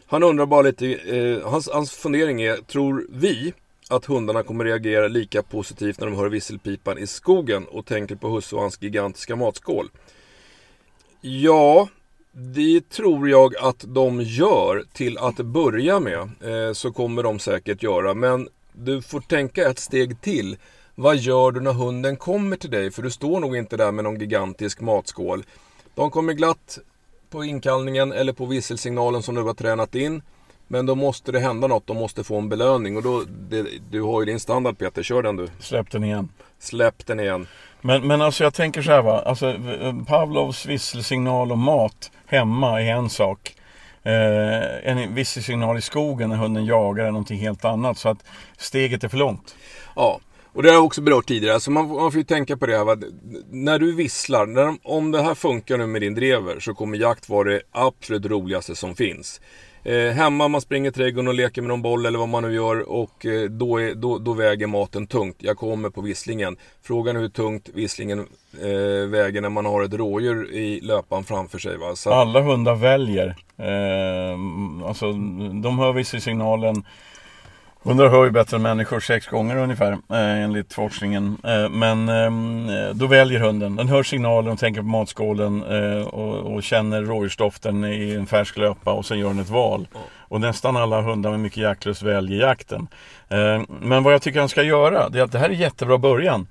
Han undrar bara lite, eh, hans, hans fundering är, tror vi att hundarna kommer reagera lika positivt när de hör visselpipan i skogen och tänker på husse och hans gigantiska matskål? Ja, det tror jag att de gör till att börja med. Eh, så kommer de säkert göra. Men du får tänka ett steg till. Vad gör du när hunden kommer till dig? För du står nog inte där med någon gigantisk matskål. De kommer glatt på inkallningen eller på visselsignalen som du har tränat in. Men då måste det hända något, de måste få en belöning. Och då, det, du har ju din standard Peter, kör den du. Släpp den igen. Släpp den igen. Men, men alltså jag tänker så här va. Alltså, Pavlovs visselsignal och mat hemma är en sak. Eh, en visselsignal i skogen när hunden jagar är någonting helt annat. Så att steget är för långt. Ja, och det har jag också berört tidigare. Alltså man, man får ju tänka på det här. Va? När du visslar, när, om det här funkar nu med din drever så kommer jakt vara det absolut roligaste som finns. Eh, hemma, man springer i trädgården och leker med någon boll eller vad man nu gör och eh, då, är, då, då, väger maten tungt. Jag kommer på visslingen. Frågan är hur tungt visslingen eh, väger när man har ett rådjur i löpan framför sig. Va? Så... Alla hundar väljer. Eh, alltså, de hör visselsignalen Hundar hör ju bättre än människor sex gånger ungefär eh, enligt forskningen. Eh, men ehm, eh, då väljer hunden. Den hör signalen och tänker på matskålen eh, och, och, känner rådjursdoften i en färsk löpa och sen gör den ett val. Och nästan alla hundar med mycket jaktlust väljer jakten. Eh, men vad jag tycker han ska göra, det är att det här är jättebra början.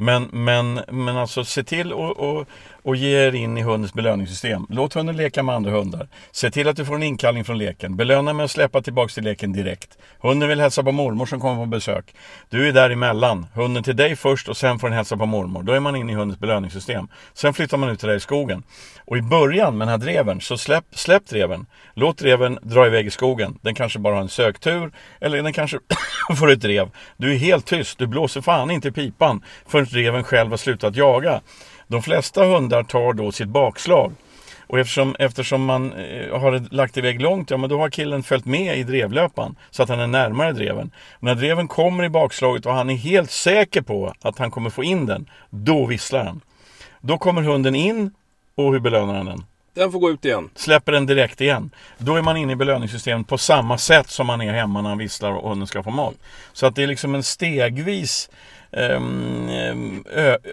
Men, men, men alltså se till och, och, och ge er in i hundens belöningssystem. Låt hunden leka med andra hundar. Se till att du får en inkallning från leken. Belöna med att släppa tillbaka till leken direkt. Hunden vill hälsa på mormor som kommer på besök. Du är däremellan. Hunden till dig först och sen får den hälsa på mormor. Då är man inne i hundens belöningssystem. Sen flyttar man ut till dig i skogen. Och i början med den här dreven, så släpp, släpp dreven. Låt dreven dra iväg i skogen. Den kanske bara har en söktur, eller den kanske får ett drev. Du är helt tyst, du blåser fan inte i pipan förrän dreven själv har slutat jaga. De flesta hundar tar då sitt bakslag. Och eftersom, eftersom man eh, har lagt iväg långt, ja men då har killen följt med i drevlöpan. Så att han är närmare dreven. När dreven kommer i bakslaget och han är helt säker på att han kommer få in den, då visslar han. Då kommer hunden in och hur belönar han den? Den får gå ut igen. Släpper den direkt igen. Då är man inne i belöningssystemet på samma sätt som man är hemma när han visslar och hunden ska få mat. Så att det är liksom en stegvis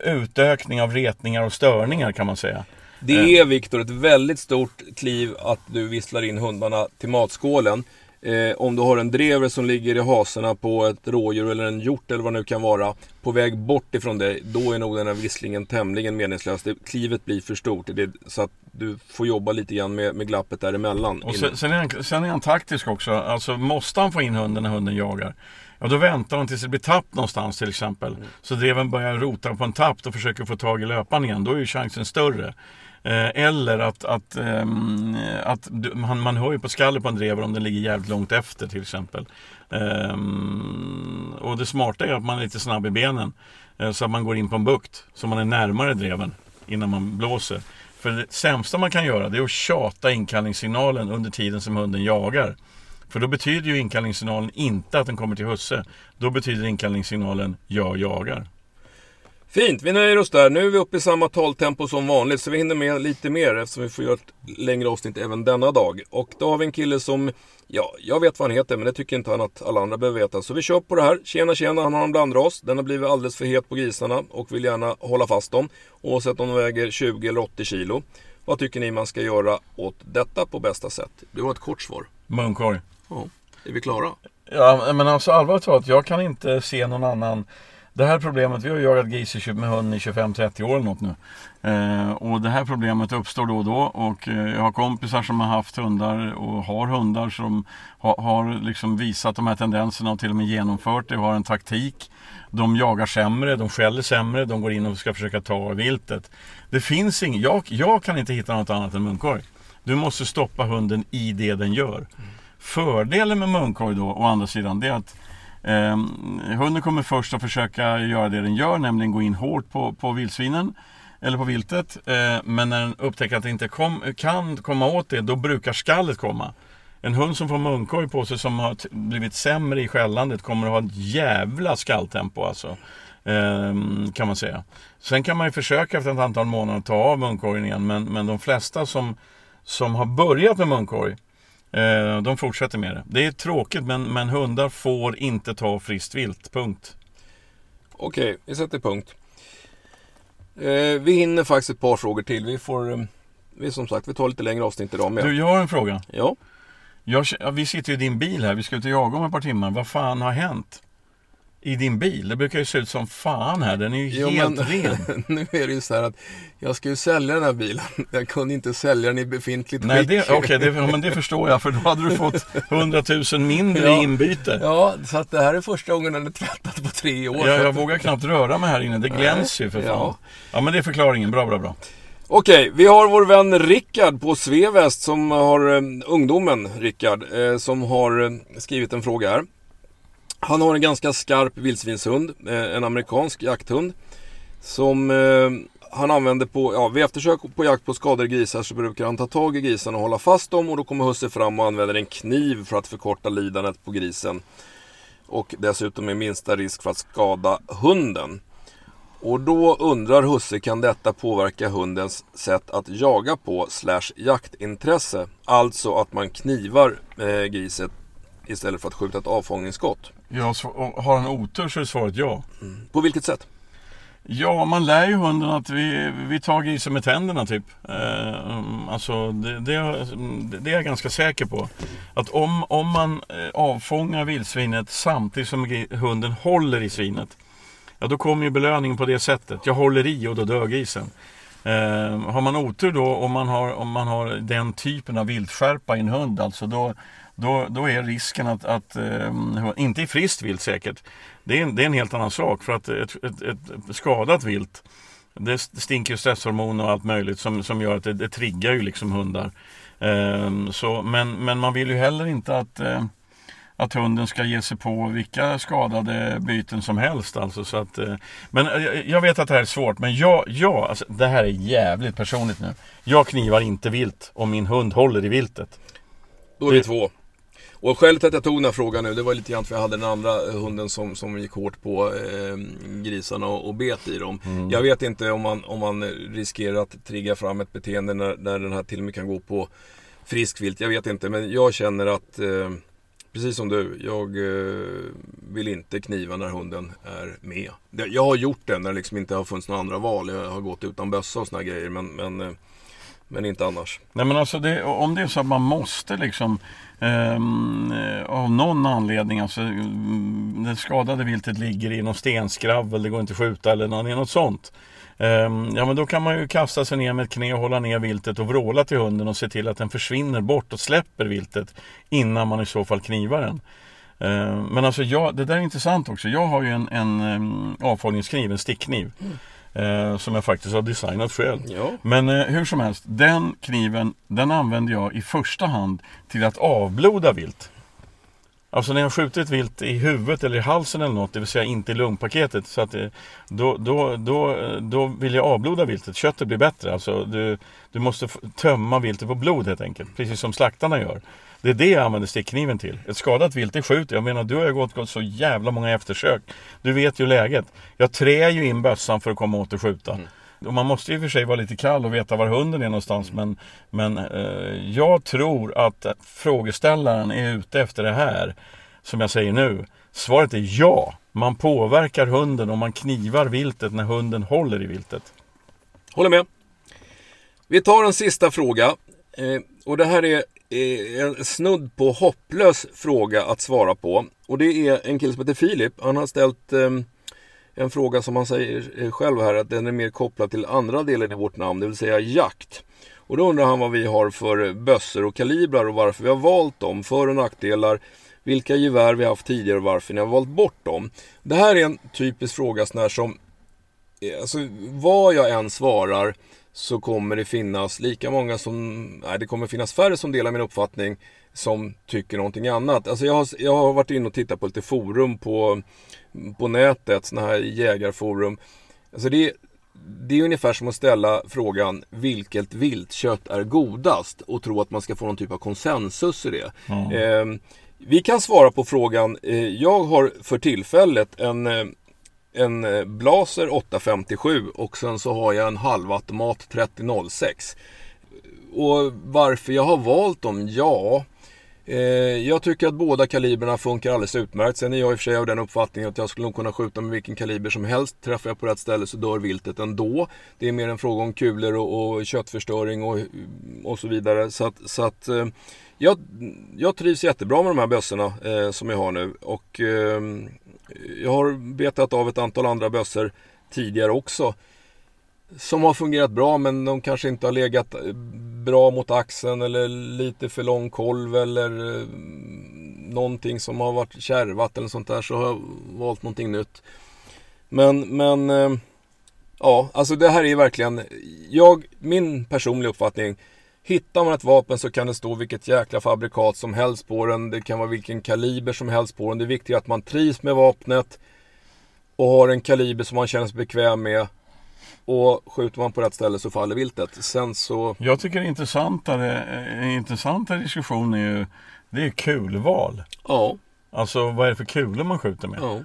utökning av retningar och störningar kan man säga. Det är Viktor ett väldigt stort kliv att du visslar in hundarna till matskålen. Eh, om du har en drever som ligger i haserna på ett rådjur eller en hjort eller vad det nu kan vara. På väg bort ifrån dig, då är nog den här visslingen tämligen meningslös. Det, klivet blir för stort. Det, så att du får jobba lite grann med, med glappet däremellan. Och sen, sen, är han, sen är han taktisk också. Alltså måste han få in hunden när hunden jagar. Ja, då väntar han tills det blir tapp någonstans till exempel. Mm. Så dreven börjar rota på en tapp och försöker få tag i löpan igen. Då är ju chansen större. Eh, eller att, att, um, att man, man hör ju på skallet på en drever om den ligger jävligt långt efter till exempel. Um, och det smarta är att man är lite snabb i benen. Uh, så att man går in på en bukt. Så man är närmare dreven innan man blåser. För det sämsta man kan göra det är att tjata inkallningssignalen under tiden som hunden jagar. För då betyder ju inkallningssignalen inte att den kommer till husse. Då betyder inkallningssignalen jag jagar. Fint, vi nöjer oss där. Nu är vi uppe i samma taltempo som vanligt så vi hinner med lite mer eftersom vi får göra ett längre avsnitt även denna dag. Och då har vi en kille som, ja, jag vet vad han heter men det tycker inte han att alla andra behöver veta. Så vi kör på det här. Tjena tjena, han har en blandras. Den har blivit alldeles för het på grisarna och vill gärna hålla fast dem. Oavsett om de väger 20 eller 80 kilo. Vad tycker ni man ska göra åt detta på bästa sätt? Du har ett kort svar. Munkorg. Ja, är vi klara? Ja, men alltså allvarligt talat, jag kan inte se någon annan det här problemet, vi har jagat gris med hund i 25-30 år eller något nu. Eh, och det här problemet uppstår då och då och eh, jag har kompisar som har haft hundar och har hundar som ha, har liksom visat de här tendenserna och till och med genomfört det och har en taktik. De jagar sämre, de skäller sämre, de går in och ska försöka ta viltet. Det finns inget, jag, jag kan inte hitta något annat än munkorg. Du måste stoppa hunden i det den gör. Fördelen med munkorg då, å andra sidan, det är att Eh, hunden kommer först att försöka göra det den gör, nämligen gå in hårt på, på vildsvinen eller på viltet. Eh, men när den upptäcker att den inte kom, kan komma åt det, då brukar skallet komma. En hund som får munkorg på sig som har blivit sämre i skällandet kommer att ha ett jävla skalltempo alltså. Ehm, kan man säga. Sen kan man ju försöka efter ett antal månader ta av munkorgen igen, men, men de flesta som, som har börjat med munkorg de fortsätter med det. Det är tråkigt men, men hundar får inte ta friskt vilt. Punkt. Okej, vi sätter punkt. Eh, vi hinner faktiskt ett par frågor till. Vi får, eh, vi, som sagt, vi tar lite längre avsnitt idag med. Du, jag har en fråga. Ja. Jag, vi sitter i din bil här. Vi ska ut och jaga om ett par timmar. Vad fan har hänt? I din bil. Det brukar ju se ut som fan här. Den är ju jo, helt men, ren. nu är det ju så här att jag ska ju sälja den här bilen. Jag kunde inte sälja den i befintligt Nej, skick. Okej, okay, det, men det förstår jag. För då hade du fått 100 000 mindre ja, i inbyte. Ja, så att det här är första gången den är tvättat på tre år. Ja, jag vågar knappt röra mig här inne. Det glänser ju för fan. Ja. ja, men det är förklaringen. Bra, bra, bra. Okej, vi har vår vän Rickard på Sveväst som har, um, ungdomen Rickard, eh, som har uh, skrivit en fråga här. Han har en ganska skarp vildsvinshund, eh, en amerikansk jakthund. Som eh, han använder på, ja vid eftersök på jakt på skadade grisar så brukar han ta tag i grisarna och hålla fast dem och då kommer husse fram och använder en kniv för att förkorta lidandet på grisen. Och dessutom med minsta risk för att skada hunden. Och då undrar husse, kan detta påverka hundens sätt att jaga på slash jaktintresse? Alltså att man knivar eh, griset istället för att skjuta ett avfångningsskott. Ja, har han otur så är svaret ja. Mm. På vilket sätt? Ja, man lär ju hunden att vi, vi tar grisen med tänderna typ. Eh, alltså, det, det, det, är jag ganska säker på. Att om, om man eh, avfångar vildsvinet samtidigt som hunden håller i svinet. Ja, då kommer ju belöningen på det sättet. Jag håller i och då dör grisen. Eh, har man otur då om man har, om man har den typen av viltskärpa i en hund, alltså då, då, då är risken att, att eh, inte i friskt vilt säkert, det är, en, det är en helt annan sak. För att ett, ett, ett skadat vilt, det stinker stresshormon och allt möjligt som, som gör att det, det triggar ju liksom hundar. Eh, så, men, men man vill ju heller inte att eh, att hunden ska ge sig på vilka skadade byten som helst. Alltså, så att, eh, men jag vet att det här är svårt, men jag, jag alltså, det här är jävligt personligt nu. Jag knivar inte vilt om min hund håller i viltet. Då är vi två. Och skälet till att jag tog den här frågan nu, det var lite grann för jag hade den andra hunden som, som gick hårt på eh, grisarna och, och bet i dem. Mm. Jag vet inte om man, om man riskerar att trigga fram ett beteende när, när den här till och med kan gå på friskvilt. Jag vet inte, men jag känner att eh, Precis som du, jag eh, vill inte kniva när hunden är med. Jag har gjort det när det liksom inte har funnits några andra val. Jag har gått utan bössa och såna grejer. Men, men, eh, men inte annars. Nej men alltså det, om det är så att man måste liksom Um, av någon anledning, alltså mm, det skadade viltet ligger i någon stenskravel, det går inte att skjuta eller något sånt. Um, ja men då kan man ju kasta sig ner med ett knä och hålla ner viltet och vråla till hunden och se till att den försvinner bort och släpper viltet innan man i så fall knivar den. Uh, men alltså jag, det där är intressant också. Jag har ju en, en avfångningskniv, en stickkniv. Mm. Uh, som jag faktiskt har designat själv. Ja. Men uh, hur som helst, den kniven den använder jag i första hand till att avbloda vilt. Alltså när jag skjutit vilt i huvudet eller i halsen eller något, det vill säga inte i lungpaketet. Så att det, då, då, då, då vill jag avbloda viltet. Köttet blir bättre. Alltså du, du måste tömma viltet på blod helt enkelt. Precis som slaktarna gör. Det är det jag använder stickkniven till. Ett skadat vilt, det skjuter jag. menar, du har ju gått, gått så jävla många eftersök. Du vet ju läget. Jag trär ju in bössan för att komma åt och skjuta. Mm. Och man måste ju för sig vara lite kall och veta var hunden är någonstans. Men, men eh, jag tror att frågeställaren är ute efter det här. Som jag säger nu. Svaret är ja. Man påverkar hunden och man knivar viltet när hunden håller i viltet. Håller med. Vi tar en sista fråga. Eh, och det här är Eh, en snudd på hopplös fråga att svara på. Och det är en kille som heter Filip. Han har ställt eh, en fråga som han säger eh, själv här att den är mer kopplad till andra delen i vårt namn, det vill säga jakt. Och då undrar han vad vi har för bössor och kalibrar och varför vi har valt dem. För och nackdelar, vilka gevär vi har haft tidigare och varför ni har valt bort dem. Det här är en typisk fråga sån här som, eh, alltså vad jag än svarar så kommer det finnas lika många som, nej det kommer finnas färre som delar min uppfattning som tycker någonting annat. Alltså jag har, jag har varit inne och tittat på lite forum på, på nätet, sådana här jägarforum. Alltså det, det är ungefär som att ställa frågan vilket viltkött är godast och tro att man ska få någon typ av konsensus i det. Mm. Eh, vi kan svara på frågan. Eh, jag har för tillfället en, eh, en eh, Blaser 857 och sen så har jag en halvautomat 3006. Och varför jag har valt dem? Ja, Eh, jag tycker att båda kaliberna funkar alldeles utmärkt. Sen är jag i och för sig av den uppfattningen att jag skulle nog kunna skjuta med vilken kaliber som helst. Träffar jag på rätt ställe så dör viltet ändå. Det är mer en fråga om kulor och, och köttförstöring och, och så vidare. Så att, så att eh, jag, jag trivs jättebra med de här bössorna eh, som jag har nu. Och eh, jag har betat av ett antal andra bössor tidigare också som har fungerat bra men de kanske inte har legat eh, bra mot axeln eller lite för lång kolv eller eh, någonting som har varit kärvat eller sånt där så har jag valt någonting nytt. Men, men eh, ja, alltså det här är verkligen, jag, min personliga uppfattning Hittar man ett vapen så kan det stå vilket jäkla fabrikat som helst på den. Det kan vara vilken kaliber som helst på den. Det är viktigt att man trivs med vapnet och har en kaliber som man känner sig bekväm med. Och skjuter man på rätt ställe så faller viltet. Sen så... Jag tycker det intressantare, en intressantare diskussion är ju det är kulval. Ja. Alltså vad är det för kulor man skjuter med? Ja.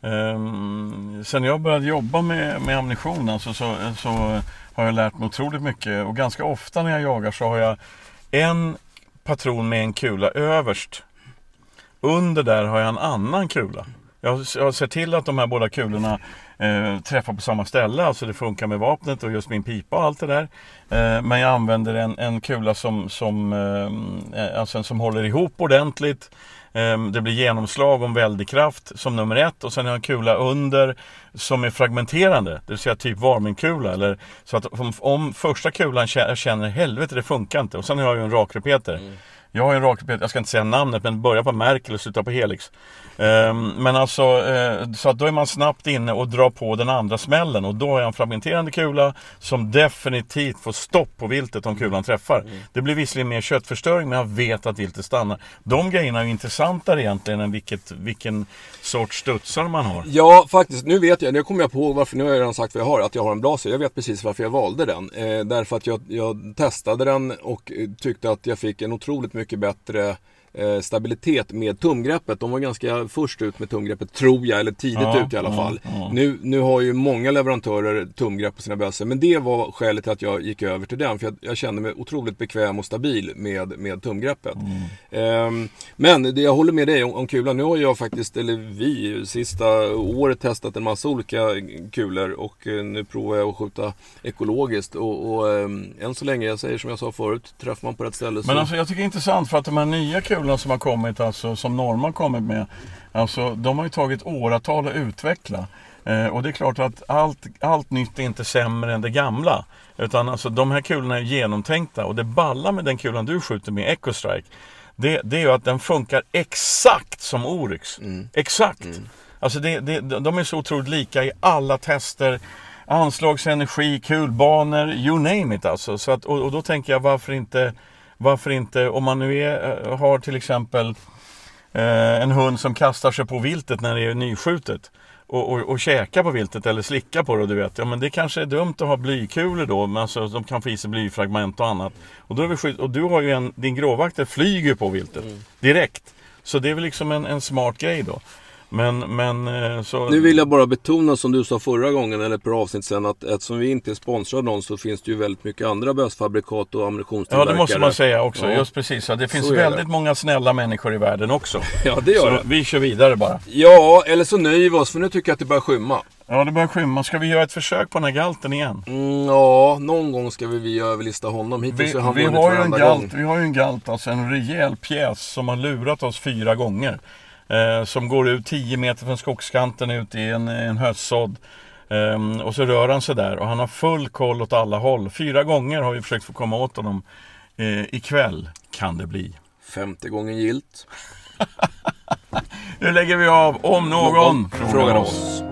Um, sen jag började jobba med, med ammunition alltså, så, så har jag lärt mig otroligt mycket. Och ganska ofta när jag jagar så har jag en patron med en kula överst. Under där har jag en annan kula. Jag, jag ser till att de här båda kulorna eh, träffar på samma ställe, alltså det funkar med vapnet och just min pipa och allt det där. Eh, men jag använder en, en kula som, som, eh, alltså som håller ihop ordentligt. Ehm, det blir genomslag om väldig kraft som nummer ett och sen har jag en kula under som är fragmenterande, det vill säga typ varmingkula. Eller, så att om, om första kulan känner helvete det funkar inte och sen har jag ju en rakrepeter. Mm. Jag har en rakrepeter, jag ska inte säga namnet men börjar på Merkel och slutar på Helix. Ehm, men alltså, eh, så att då är man snabbt inne och drar på den andra smällen och då är en fragmenterande kula som definitivt får stopp på viltet om kulan träffar. Mm. Det blir visserligen mer köttförstöring men jag vet att viltet stannar. De grejerna är intressantare egentligen än vilket, vilken sorts studsar man har. Ja, faktiskt. Nu vet jag, nu kommer jag på varför, nu har jag redan sagt vad jag har, att jag har en Blaser. Jag vet precis varför jag valde den. Eh, därför att jag, jag testade den och tyckte att jag fick en otroligt mycket mycket bättre. Eh, stabilitet med tumgreppet. De var ganska först ut med tumgreppet, tror jag, eller tidigt ja, ut i alla fall. Ja. Nu, nu har ju många leverantörer tumgrepp på sina bössor, men det var skälet till att jag gick över till den. För jag, jag kände mig otroligt bekväm och stabil med, med tumgreppet. Mm. Um, men det, jag håller med dig om, om kulan. Nu har jag faktiskt, eller vi, sista året testat en massa olika kulor och uh, nu provar jag att skjuta ekologiskt. Och, och um, än så länge, jag säger som jag sa förut, träffar man på rätt ställe så... Men alltså jag tycker det är intressant för att de här nya kulorna kulorna som har kommit, alltså, som Norma har kommit med, alltså, de har ju tagit åratal att utveckla. Eh, och det är klart att allt, allt nytt är inte sämre än det gamla. Utan alltså, de här kulorna är genomtänkta och det balla med den kulan du skjuter med, Ecostrike, det, det är ju att den funkar exakt som Oryx. Mm. Exakt! Mm. Alltså det, det, de är så otroligt lika i alla tester. Anslagsenergi, kulbanor, you name it alltså. Så att, och, och då tänker jag varför inte varför inte, om man nu är, eh, har till exempel eh, en hund som kastar sig på viltet när det är nyskjutet och, och, och käka på viltet eller slicka på det, du vet. Ja, men det kanske är dumt att ha blykulor då, men alltså, de kan få i sig blyfragment och annat. Och, då är vi skydd, och du har ju en, din gråvakter flyger på viltet mm. direkt. Så det är väl liksom en, en smart grej då. Men, men eh, så... Nu vill jag bara betona som du sa förra gången eller par avsnitt sen att eftersom vi inte är sponsrade någon så finns det ju väldigt mycket andra bösfabrikat och ammunitionstillverkare. Ja det måste man säga också, ja. just precis. Det finns väldigt det. många snälla människor i världen också. ja det gör så det. vi kör vidare bara. Ja, eller så nöjer vi oss för nu tycker jag att det börjar skymma. Ja, det börjar skymma. Ska vi göra ett försök på den här galten igen? Mm, ja, någon gång ska vi, vi överlista honom. Hittills Vi, har han vi, har ju en galt, gång. vi har ju en galt, alltså en rejäl pjäs som har lurat oss fyra gånger. Eh, som går ut 10 meter från skogskanten ut i en, en höstsådd. Ehm, och så rör han sig där och han har full koll åt alla håll. Fyra gånger har vi försökt få komma åt honom. Eh, ikväll kan det bli. Femte gången gilt. Nu lägger vi av om någon, frågar oss.